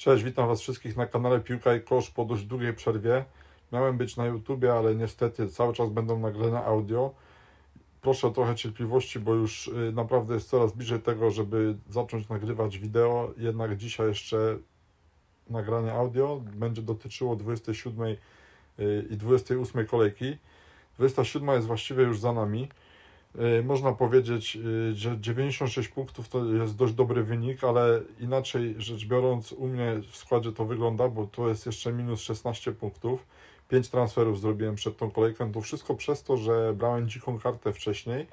Cześć, witam Was wszystkich na kanale Piłka i Kosz po dość długiej przerwie. Miałem być na YouTubie, ale niestety cały czas będą nagrane audio. Proszę o trochę cierpliwości, bo już y, naprawdę jest coraz bliżej tego, żeby zacząć nagrywać wideo. Jednak dzisiaj jeszcze nagranie audio będzie dotyczyło 27 y, i 28 kolejki. 27 jest właściwie już za nami. Y, Można powiedzieć, y, że 96 punktów to jest dość dobry wynik, ale inaczej rzecz biorąc, u mnie w składzie to wygląda, bo to jest jeszcze minus 16 punktów. 5 transferów zrobiłem przed tą kolejką. To wszystko przez to, że brałem dziką kartę wcześniej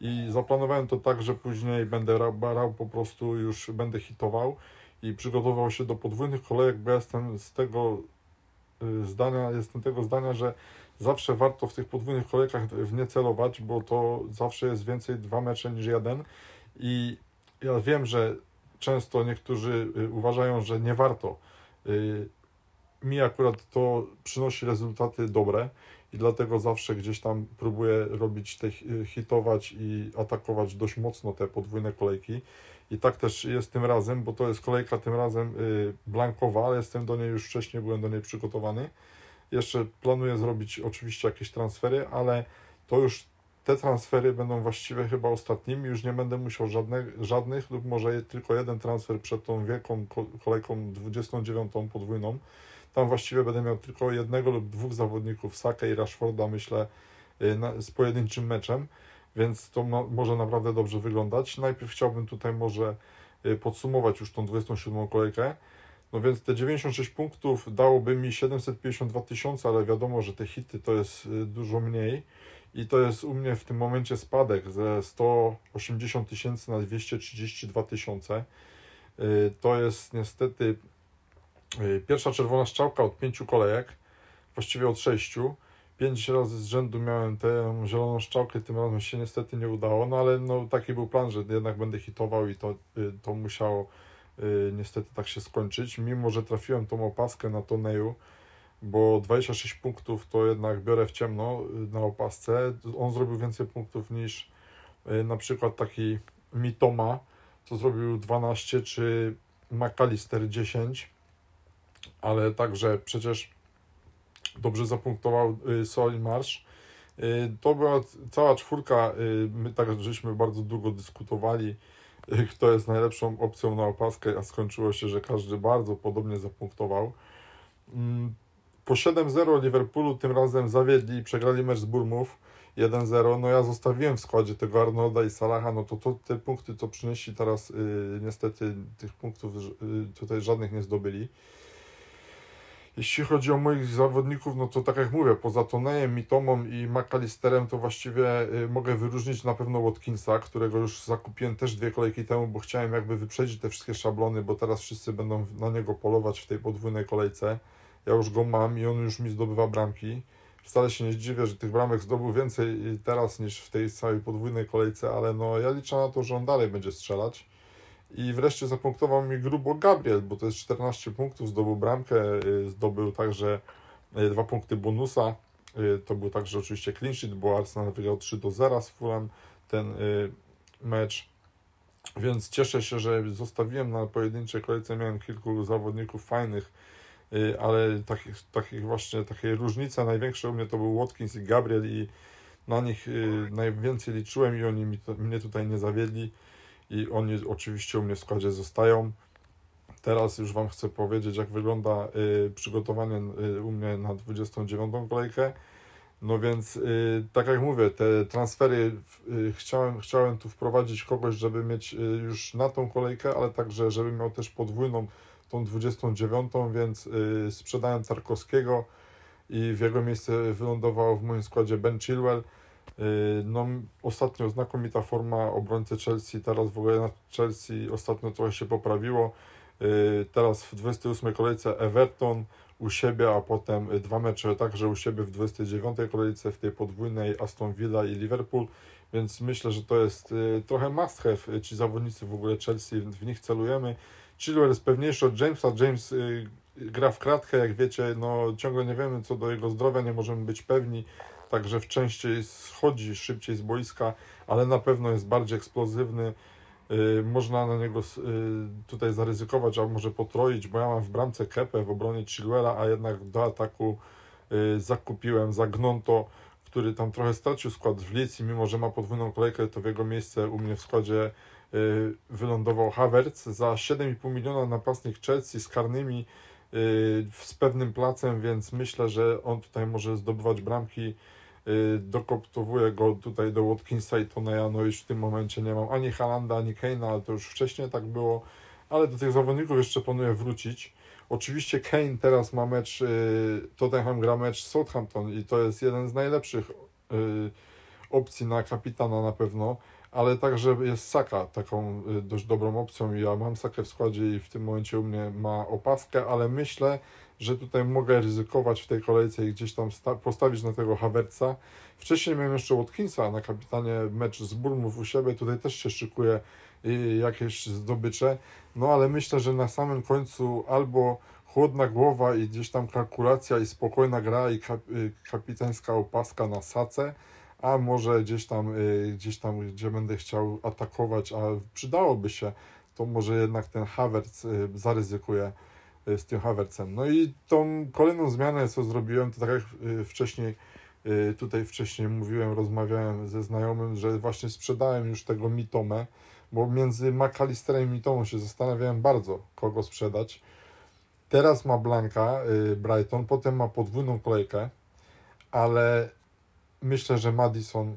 i zaplanowałem to tak, że później będę ra- brał po prostu, już będę hitował i przygotował się do podwójnych kolejek, bo jestem z tego y, zdania, jestem tego zdania, że zawsze warto w tych podwójnych kolejkach w nie celować, bo to zawsze jest więcej dwa mecze niż jeden i ja wiem, że często niektórzy y, uważają, że nie warto. Y, Mi akurat to przynosi rezultaty dobre i dlatego zawsze gdzieś tam próbuję robić te hi- hitować i atakować dość mocno te podwójne kolejki. I tak też jest tym razem, bo to jest kolejka tym razem y, blankowa, ale jestem do niej już wcześniej, byłem do niej przygotowany. Jeszcze planuję zrobić oczywiście jakieś transfery, ale to już te transfery będą właściwie chyba ostatnimi. Już nie będę musiał żadnych, żadnych lub może tylko jeden transfer przed tą wielką ko- kolejką 29 podwójną. Tam właściwie będę miał tylko jednego lub dwóch zawodników, Saka i Rashforda, myślę, y, na, z pojedynczym meczem, więc to ma, może naprawdę dobrze wyglądać. Najpierw chciałbym tutaj może y, podsumować już tą 27 kolejkę. No więc te 96 punktów dałoby mi 752 tysiące, ale wiadomo, że te hity to jest y, dużo mniej i to jest u mnie w tym momencie spadek ze 180 tysięcy na 232 tysiące. Y, To jest niestety y, pierwsza czerwona strzałka od pięciu kolejek, właściwie od sześciu. Pięć razy z rzędu miałem tę zieloną strzałkę, tym razem się niestety nie udało, no ale no, taki był plan, że jednak będę hitował i to, to musiało niestety tak się skończyć. Mimo, że trafiłem tą opaskę na turnieju, bo 26 punktów to jednak biorę w ciemno y, na opasce. On zrobił więcej punktów niż y, na przykład taki Mitoma, co zrobił 12, czy McAllister 10, ale także przecież dobrze zapunktował y, Sol Marsz. Y, To była cała czwórka, y, my tak żeśmy bardzo długo dyskutowali, y, kto jest najlepszą opcją na opaskę, a skończyło się, że każdy bardzo podobnie zapunktował. Mm, Po 7-0 Liverpoolu tym razem zawiedli i przegrali mecz z Burmów 1-0. No ja zostawiłem w składzie tego Arnolda i Salaha, no to, to te punkty to przynieśli teraz y, niestety tych punktów y, tutaj żadnych nie zdobyli. Jeśli chodzi o moich zawodników, no to tak jak mówię, poza Tonejem, Mitomą i McAllisterem, to właściwie y, mogę wyróżnić na pewno Watkinsa, którego już zakupiłem też dwie kolejki temu, bo chciałem jakby wyprzedzić te wszystkie szablony, bo teraz wszyscy będą na niego polować w tej podwójnej kolejce. Ja już go mam i on już mi zdobywa bramki. Wcale się nie zdziwię, że tych bramek zdobył więcej y, teraz niż w tej całej podwójnej kolejce, ale no ja liczę na to, że on dalej będzie strzelać. I wreszcie zapunktował mi grubo Gabriel, bo to jest 14 punktów, zdobył bramkę, y, zdobył także y, dwa punkty bonusa. Y, To był także oczywiście clean sheet, bo Arsenal wygrał 3 do 0 z Fulham ten mecz. Więc cieszę się, że zostawiłem na pojedynczej kolejce, miałem kilku zawodników fajnych, ale takich, takich właśnie, takiej różnicy największa u mnie to był Watkins i Gabriel i na nich najwięcej liczyłem i oni mi mnie tutaj nie zawiedli i oni oczywiście u mnie w składzie zostają. Teraz już Wam chcę powiedzieć, jak wygląda y, przygotowanie y, u mnie na 29 kolejkę. No więc, y, tak jak mówię, te transfery y, chciałem, chciałem tu wprowadzić kogoś, żeby mieć y, już na tą kolejkę, ale także, żeby miał też podwójną, tą 29, więc y, sprzedałem Tarkowskiego i w jego miejsce wylądował w moim składzie Ben Chilwell. Y, No, ostatnio znakomita forma obrońcy Chelsea, teraz w ogóle na Chelsea ostatnio trochę się poprawiło. Y, Teraz w 28 kolejce Everton u siebie, a potem dwa mecze także u siebie w 29 kolejce w tej podwójnej Aston Villa i Liverpool, więc myślę, że to jest y, trochę must have, ci zawodnicy w ogóle Chelsea, w nich celujemy. Chilwell jest pewniejszy od Jamesa, James gra w kratkę, jak wiecie, no ciągle nie wiemy co do jego zdrowia, nie możemy być pewni, także częściej schodzi szybciej z boiska, ale na pewno jest bardziej eksplozywny. y, można na niego y, tutaj zaryzykować, a może potroić, bo ja mam w bramce Kepę, w obronie Chilwella, a jednak do ataku y, zakupiłem Zagnonto, który tam trochę stracił skład w Leeds i mimo, że ma podwójną kolejkę, to w jego miejsce u mnie w składzie wylądował Havertz za 7,5 miliona napastnik Chelsea z karnymi z pewnym placem, więc myślę, że on tutaj może zdobywać bramki. Y, Dokoptowuję go tutaj do Watkinsa i Toneja, no już w tym momencie nie mam ani Halanda, ani Kane'a, ale to już wcześniej tak było, ale do tych zawodników jeszcze planuję wrócić. Oczywiście Kane teraz ma mecz, y, Tottenham gra mecz Southampton i to jest jeden z najlepszych y, opcji na kapitana na pewno, ale także jest Saka taką y, dość dobrą opcją. Ja mam Sakę w składzie i w tym momencie u mnie ma opaskę, ale myślę, że tutaj mogę ryzykować w tej kolejce i gdzieś tam sta- postawić na tego Havertza. Wcześniej miałem jeszcze Watkinsa na kapitanie mecz z Burmów u siebie, tutaj też się szykuje y, jakieś zdobycze, no ale myślę, że na samym końcu albo chłodna głowa i gdzieś tam kalkulacja i spokojna gra i y, kapitańska opaska na sace, a może gdzieś tam, y, gdzieś tam, gdzie będę chciał atakować, a przydałoby się, to może jednak ten Havertz y, zaryzykuje y, z tym Havertzem. No i tą kolejną zmianę, co zrobiłem, to tak jak wcześniej, tutaj wcześniej mówiłem, rozmawiałem ze znajomym, że właśnie sprzedałem już tego Mitomę, bo między McAllisterem i Mitomą się zastanawiałem bardzo, kogo sprzedać. Teraz ma Blanka Brighton, potem ma podwójną kolejkę, ale myślę, że Madison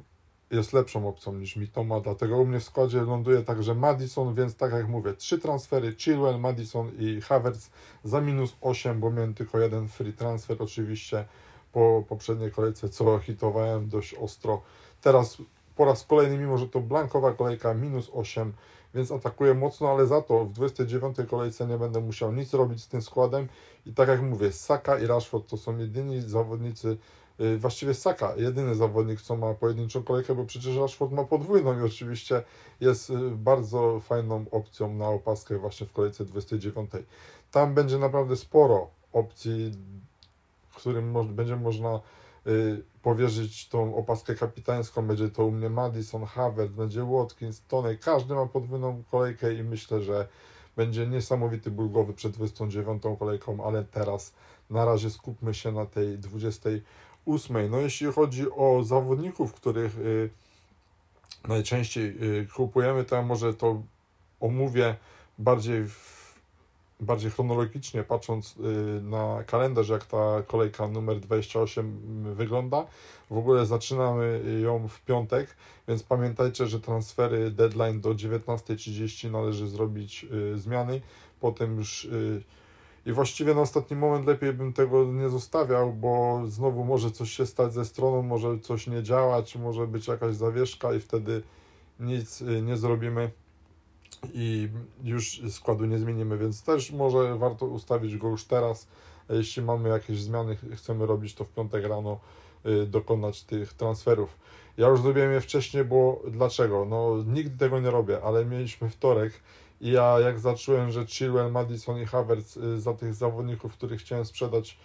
jest lepszą opcją niż Mitoma, dlatego u mnie w składzie ląduje także Madison, więc tak jak mówię, trzy transfery, Chilwell, Madison i Havertz za minus 8, bo miałem tylko jeden free transfer oczywiście po poprzedniej kolejce, co hitowałem dość ostro. Teraz po raz kolejny, mimo że to blankowa kolejka, minus 8, więc atakuję mocno, ale za to w 29 kolejce nie będę musiał nic robić z tym składem i tak jak mówię, Saka i Rashford to są jedyni zawodnicy, właściwie Saka, jedyny zawodnik, co ma pojedynczą kolejkę, bo przecież Rashford ma podwójną i oczywiście jest y, bardzo fajną opcją na opaskę właśnie w kolejce 29. Tam będzie naprawdę sporo opcji, którym mo- będzie można y, powierzyć tą opaskę kapitańską. Będzie to u mnie Madison, Havertz, będzie Watkins, Tony. Każdy ma podwójną kolejkę i myślę, że będzie niesamowity ból głowy przed 29 kolejką, ale teraz na razie skupmy się na tej 28. No jeśli chodzi o zawodników, których y, najczęściej y, kupujemy, to ja może to omówię bardziej bardziej chronologicznie, patrząc y, na kalendarz, jak ta kolejka numer 28 wygląda. W ogóle zaczynamy ją w piątek, więc pamiętajcie, że transfery deadline do 19.30 należy zrobić y, zmiany. Potem już y, i właściwie na ostatni moment lepiej bym tego nie zostawiał, bo znowu może coś się stać ze stroną, może coś nie działać, może być jakaś zawieszka i wtedy nic y, nie zrobimy i już składu nie zmienimy, więc też może warto ustawić go już teraz. A Jeśli mamy jakieś zmiany, ch- chcemy robić to w piątek rano, y, dokonać tych transferów. Ja już zrobiłem je wcześniej, bo dlaczego? No nigdy tego nie robię, ale mieliśmy wtorek i ja jak zacząłem, że Chilwell, Madison i Havertz y, za tych zawodników, których chciałem sprzedać,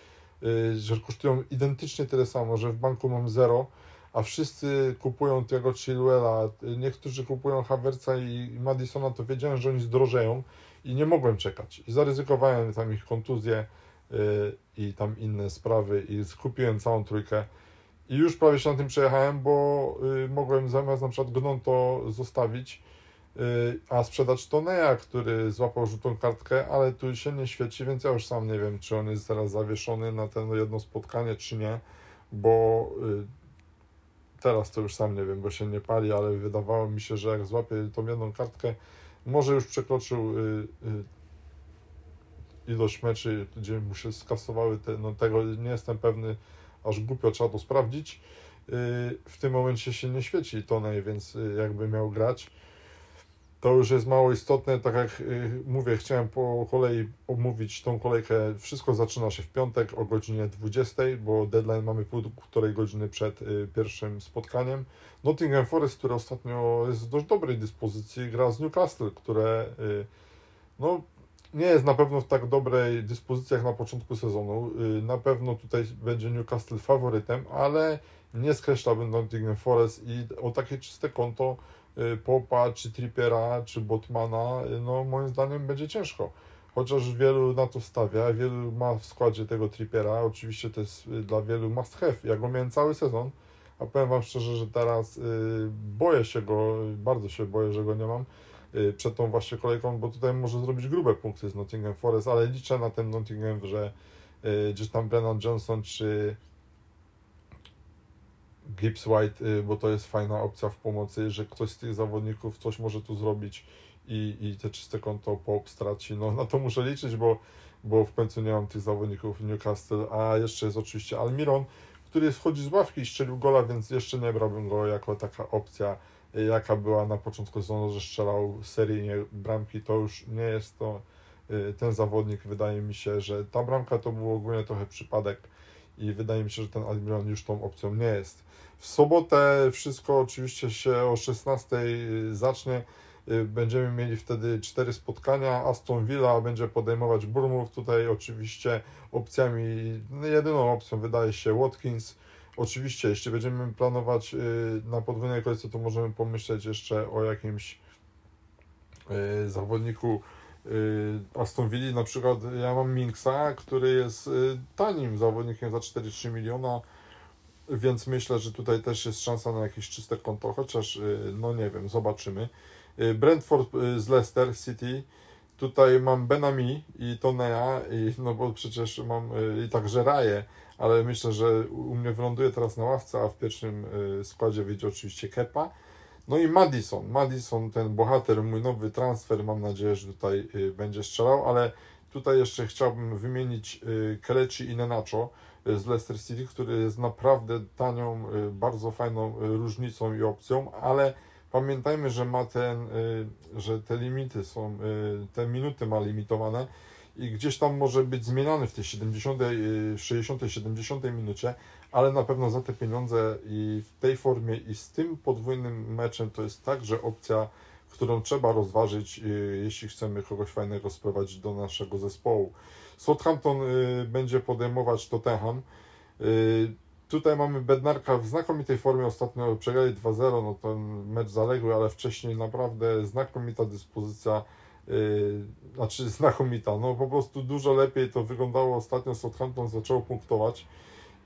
y, że kosztują identycznie tyle samo, że w banku mam zero, a wszyscy kupują tego Chilwella, y, niektórzy kupują Havertza i Madisona, to wiedziałem, że oni zdrożeją i nie mogłem czekać. I zaryzykowałem tam ich kontuzję i tam inne sprawy i skupiłem całą trójkę. I już prawie się na tym przejechałem, bo mogłem zamiast na przykład Gnonto zostawić, a sprzedać Toneja, który złapał żółtą kartkę, ale tu się nie świeci, więc ja już sam nie wiem, czy on jest zaraz zawieszony na to jedno spotkanie, czy nie, bo y, teraz to już sam nie wiem, bo się nie pali, ale wydawało mi się, że jak złapie tą jedną kartkę, może już przekroczył y, y, ilość meczy, gdzie mu się skasowały te, no tego nie jestem pewny, aż głupio trzeba to sprawdzić. Y, w tym momencie się nie świeci Tonej, więc y, jakby miał grać. To już jest mało istotne, tak jak y, mówię, chciałem po kolei omówić tą kolejkę. Wszystko zaczyna się w piątek o godzinie 20, bo deadline mamy półtorej godziny przed y, pierwszym spotkaniem. Nottingham Forest, które ostatnio jest w dość dobrej dyspozycji, gra z Newcastle, które y, no, nie jest na pewno w tak dobrej dyspozycji jak na początku sezonu. Na pewno tutaj będzie Newcastle faworytem, ale nie skreślałbym Nottingham Forest i o takie czyste konto Popa, czy Trippiera, czy Botmana, y, no moim zdaniem będzie ciężko. Chociaż wielu na to stawia, wielu ma w składzie tego Trippiera, oczywiście to jest y, dla wielu must have. Ja go miałem cały sezon, a powiem Wam szczerze, że teraz y, boję się go, bardzo się boję, że go nie mam y, przed tą właśnie kolejką, bo tutaj może zrobić grube punkty z Nottingham Forest, ale liczę na ten Nottingham, że y, gdzieś tam Brennan Johnson czy Gibbs White, y, bo to jest fajna opcja w pomocy, że ktoś z tych zawodników coś może tu zrobić i, i te czyste konto Pop straci. No na to muszę liczyć, bo, bo w końcu nie mam tych zawodników w Newcastle, a jeszcze jest oczywiście Almiron, który wchodzi z ławki i strzelił gola, więc jeszcze nie brałbym go jako taka opcja, y, jaka była na początku sezonu, że strzelał seryjnie bramki, to już nie jest to y, ten zawodnik, wydaje mi się, że ta bramka to był ogólnie trochę przypadek i wydaje mi się, że ten Almiron już tą opcją nie jest. W sobotę wszystko oczywiście się o 16 zacznie. Y, będziemy mieli wtedy cztery spotkania. Aston Villa będzie podejmować Bournemouth. Tutaj oczywiście opcjami, no, jedyną opcją wydaje się Watkins. Oczywiście, jeśli będziemy planować y, na podwójnej kolejce, to możemy pomyśleć jeszcze o jakimś y, zawodniku Aston Villa. Na przykład ja mam Minksa, który jest tanim zawodnikiem za 4-3 miliona więc myślę, że tutaj też jest szansa na jakieś czyste konto, chociaż no nie wiem, zobaczymy. Y, Brentford y, z Leicester City. Tutaj mam Benami i Tonea, i, no bo przecież mam y, i także Raje, ale myślę, że u mnie wyląduje teraz na ławce, a w pierwszym składzie wyjdzie oczywiście Kepa. No i Madison. Madison, ten bohater, mój nowy transfer, mam nadzieję, że tutaj będzie strzelał, ale tutaj jeszcze chciałbym wymienić Kelechi i Nenacho z Leicester City, który jest naprawdę tanią, bardzo fajną różnicą i opcją, ale Pamiętajmy, że ma ten, y, że te limity są, y, te minuty ma limitowane i gdzieś tam może być zmieniany w tej 70, 60, 70 minucie, ale na pewno za te pieniądze i w tej formie i z tym podwójnym meczem to jest także opcja, którą trzeba rozważyć, y, jeśli chcemy kogoś fajnego sprowadzić do naszego zespołu. Southampton będzie podejmować Tottenham. Tutaj mamy Bednarka w znakomitej formie, ostatnio przegrali 2-0, no ten mecz zaległy, ale wcześniej naprawdę znakomita dyspozycja, yy, znaczy znakomita, no po prostu dużo lepiej to wyglądało ostatnio, Southampton zaczęło punktować.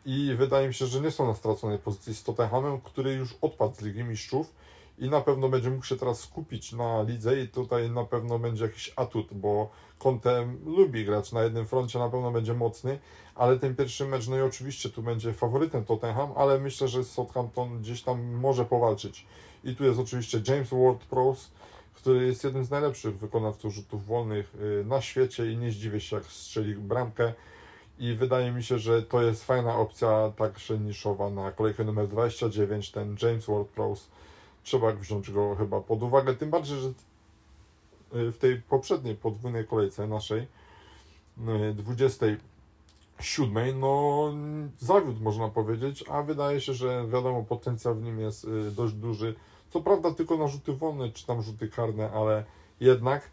I wydaje mi się, że nie są na straconej pozycji z Tottenhamem, który już odpadł z Ligi Mistrzów. I na pewno będzie mógł się teraz skupić na lidze i tutaj na pewno będzie jakiś atut, bo Kontem lubi grać na jednym froncie, na pewno będzie mocny, ale ten pierwszy mecz, no i oczywiście tu będzie faworytem Tottenham, ale myślę, że Southampton gdzieś tam może powalczyć. I tu jest oczywiście James Ward-Prowse, który jest jednym z najlepszych wykonawców rzutów wolnych y, na świecie i nie zdziwię się, jak strzeli bramkę. I wydaje mi się, że to jest fajna opcja, także niszowa na kolejkę numer 29, ten James Ward-Prowse trzeba wziąć go chyba pod uwagę, tym bardziej, że y, w tej poprzedniej podwójnej kolejce naszej, 27, y, no zawiódł można powiedzieć, a wydaje się, że wiadomo, potencjał w nim jest dość duży. Co prawda tylko na rzuty wolne, czy tam rzuty karne, ale jednak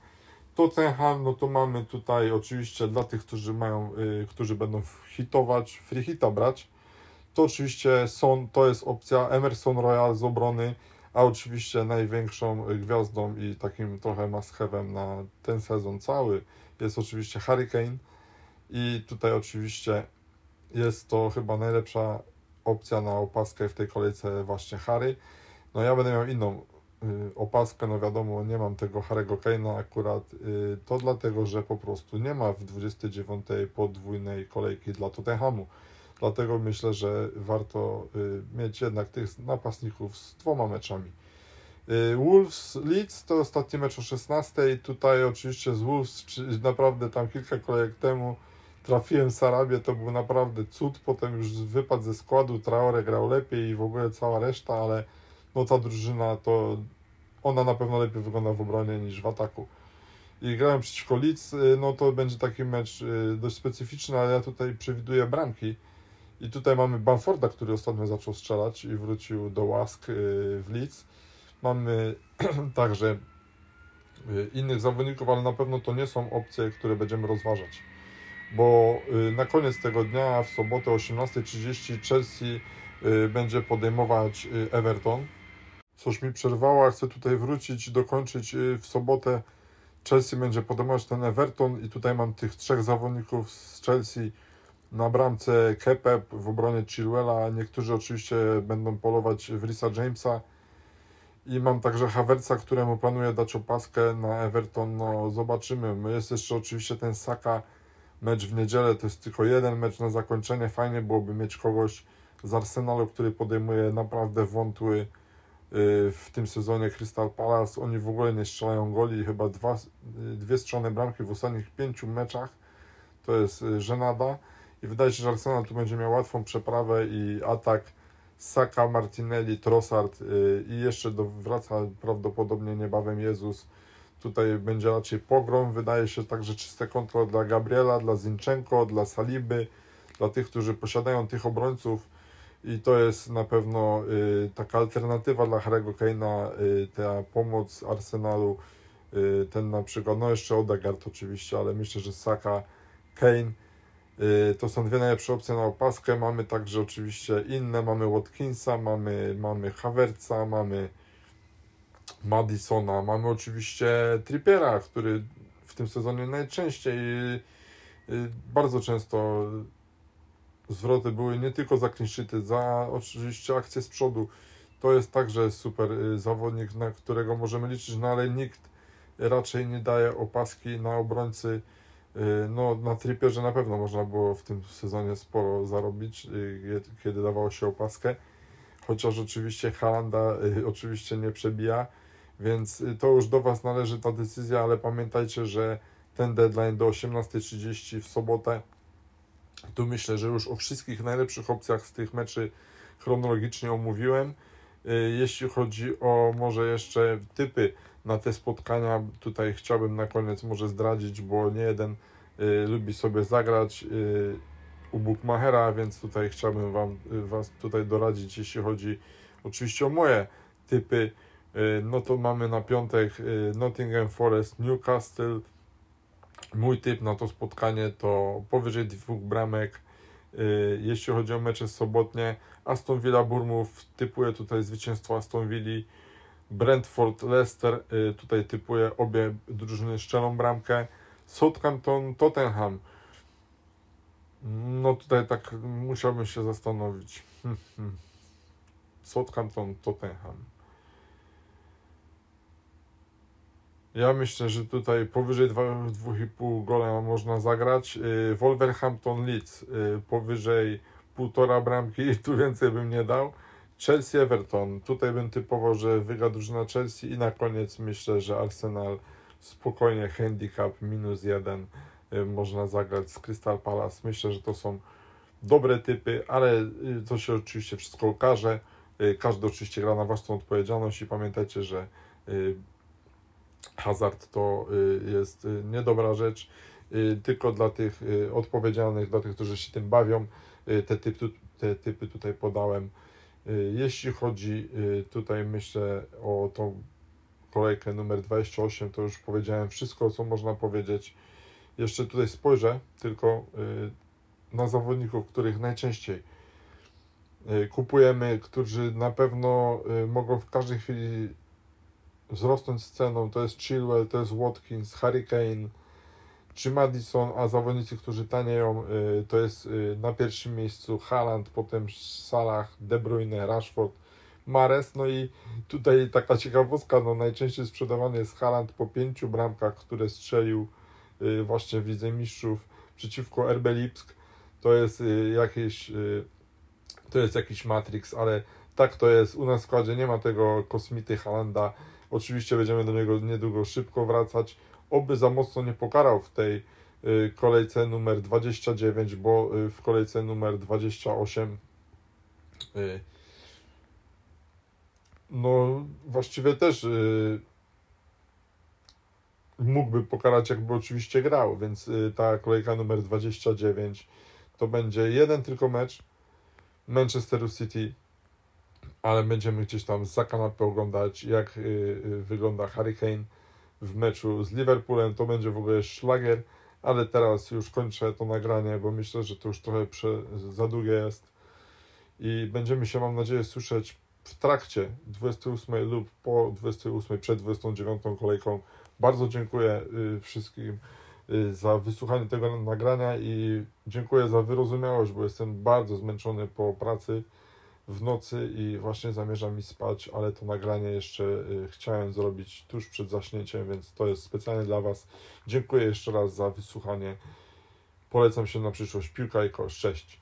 Tottenham, no to mamy tutaj oczywiście dla tych, którzy mają, którzy będą hitować, free hita brać, to oczywiście są, to jest opcja Emerson Royal z obrony, a oczywiście największą gwiazdą i takim trochę must na ten sezon cały jest oczywiście Hurricane i tutaj oczywiście jest to chyba najlepsza opcja na opaskę w tej kolejce właśnie Harry. No ja będę miał inną y, opaskę, no wiadomo, nie mam tego Harry'ego Kane'a akurat, y, to dlatego, że po prostu nie ma w 29 podwójnej kolejki dla Tottenhamu. Dlatego myślę, że warto y, mieć jednak tych napastników z dwoma meczami. Wolves Leeds to ostatni mecz o 16. Tutaj oczywiście z Wolves naprawdę tam kilka kolejek temu trafiłem Sarabię, to był naprawdę cud. Potem już wypadł ze składu, Traore grał lepiej i w ogóle cała reszta, ale no ta drużyna to ona na pewno lepiej wygląda w obronie niż w ataku. I grałem przeciwko Leeds, y, no to będzie taki mecz dość specyficzny, ale ja tutaj przewiduję bramki i tutaj mamy Bamforda, który ostatnio zaczął strzelać i wrócił do łask y, w Leeds. Mamy także y, innych zawodników, ale na pewno to nie są opcje, które będziemy rozważać. Bo y, na koniec tego dnia, w sobotę o 18.30 Chelsea będzie podejmować Everton. Coś mi przerwało, a chcę tutaj wrócić dokończyć y, w sobotę. Chelsea będzie podejmować ten Everton i tutaj mam tych trzech zawodników z Chelsea na bramce Kepep, w obronie Chilwella, niektórzy oczywiście będą polować w Risa Jamesa i mam także Havertza, któremu planuję dać opaskę na Everton, no zobaczymy. Jest jeszcze oczywiście ten Saka, mecz w niedzielę, to jest tylko jeden mecz na zakończenie, fajnie byłoby mieć kogoś z Arsenalu, który podejmuje naprawdę wątły w tym sezonie Crystal Palace. Oni w ogóle nie strzelają goli, chyba dwa, y, dwie strzelone bramki w ostatnich pięciu meczach. To jest y, żenada i wydaje się, że Arsenal tu będzie miał łatwą przeprawę i atak Saka, Martinelli, Trossard i jeszcze do, wraca prawdopodobnie niebawem Jezus. Tutaj będzie raczej pogrom. Wydaje się także czyste konto dla Gabriela, dla Zinchenko, dla Saliby, dla tych, którzy posiadają tych obrońców i to jest na pewno y, taka alternatywa dla Harry'ego Kane'a, y, ta pomoc Arsenalu, y, ten na przykład, no jeszcze Odegaard oczywiście, ale myślę, że Saka, Kane, to są dwie najlepsze opcje na opaskę, mamy także oczywiście inne, mamy Watkinsa, mamy, mamy Havertza, mamy Madisona, mamy oczywiście Trippiera, który w tym sezonie najczęściej, bardzo często zwroty były nie tylko za clean za oczywiście akcje z przodu. To jest także super y, zawodnik, na którego możemy liczyć, no ale nikt raczej nie daje opaski na obrońcy. Y, no, na Trippierze na pewno można było w tym sezonie sporo zarobić, y, kiedy dawało się opaskę, chociaż oczywiście Halanda oczywiście nie przebija, więc to już do Was należy ta decyzja, ale pamiętajcie, że ten deadline do 18.30 w sobotę tu myślę, że już o wszystkich najlepszych opcjach z tych meczy chronologicznie omówiłem. Y, jeśli chodzi o może jeszcze typy na te spotkania, tutaj chciałbym na koniec może zdradzić, bo nie jeden y, lubi sobie zagrać y, u Bookmachera, więc tutaj chciałbym Wam Was tutaj doradzić, jeśli chodzi oczywiście o moje typy. No to mamy na piątek Nottingham Forest, Newcastle, Mój typ na to spotkanie to powyżej dwóch bramek. Y, jeśli chodzi o mecze sobotnie, Aston Villa Burmów typuję tutaj zwycięstwo Aston Villa. Brentford Leicester y, tutaj typuję obie drużyny szczelą bramkę. Southampton Tottenham. No tutaj tak musiałbym się zastanowić. Southampton Tottenham. Ja myślę, że tutaj powyżej 2,5 gola można zagrać. Y, Wolverhampton Leeds y, powyżej 1,5 bramki, tu więcej bym nie dał. Chelsea Everton, tutaj bym typował, że wygra drużyna Chelsea i na koniec myślę, że Arsenal spokojnie handicap minus jeden y, można zagrać z Crystal Palace. Myślę, że to są dobre typy, ale to się oczywiście wszystko okaże. Każdy oczywiście gra na własną odpowiedzialność i pamiętajcie, że hazard to y, jest y, niedobra rzecz, y, tylko dla tych odpowiedzialnych, dla tych, którzy się tym bawią, te typy, te typy tutaj podałem. Jeśli chodzi tutaj myślę o tą kolejkę numer 28, to już powiedziałem wszystko, co można powiedzieć. Jeszcze tutaj spojrzę tylko na zawodników, których najczęściej kupujemy, którzy na pewno mogą w każdej chwili z ceną, to jest Chilwell, to jest Watkins, Hurricane czy Madison, a zawodnicy, którzy tanieją, y, to jest y, na pierwszym miejscu Haaland, potem Salah, De Bruyne, Rashford, Mares, no i tutaj taka ciekawostka, no najczęściej sprzedawany jest Haaland po pięciu bramkach, które strzelił y, właśnie w Lidze Mistrzów przeciwko RB Lipsk, to jest jakieś to jest jakiś Matrix, ale tak to jest, u nas w składzie. Nie ma tego kosmity Halanda, Oczywiście będziemy do niego niedługo szybko wracać. Oby za mocno nie pokarał w tej y, kolejce numer 29, bo y, w kolejce numer 28 y, no właściwie też mógłby pokarać, jakby oczywiście grał, więc ta kolejka numer 29 to będzie jeden tylko mecz Manchesteru City ale będziemy gdzieś tam za kanapę oglądać, jak y, y, wygląda Hurricane w meczu z Liverpoolem. To będzie w ogóle szlagier, ale teraz już kończę to nagranie, bo myślę, że to już trochę prze, za długie jest i będziemy się, mam nadzieję, słyszeć w trakcie 28 lub po 28 przed 29 kolejką. Bardzo dziękuję y, wszystkim za wysłuchanie tego nagrania i dziękuję za wyrozumiałość, bo jestem bardzo zmęczony po pracy w nocy i właśnie zamierzam mi spać, ale to nagranie jeszcze y, chciałem zrobić tuż przed zaśnięciem, więc to jest specjalnie dla Was. Dziękuję jeszcze raz za wysłuchanie. Polecam się na przyszłość. Piłka i kosz. Cześć.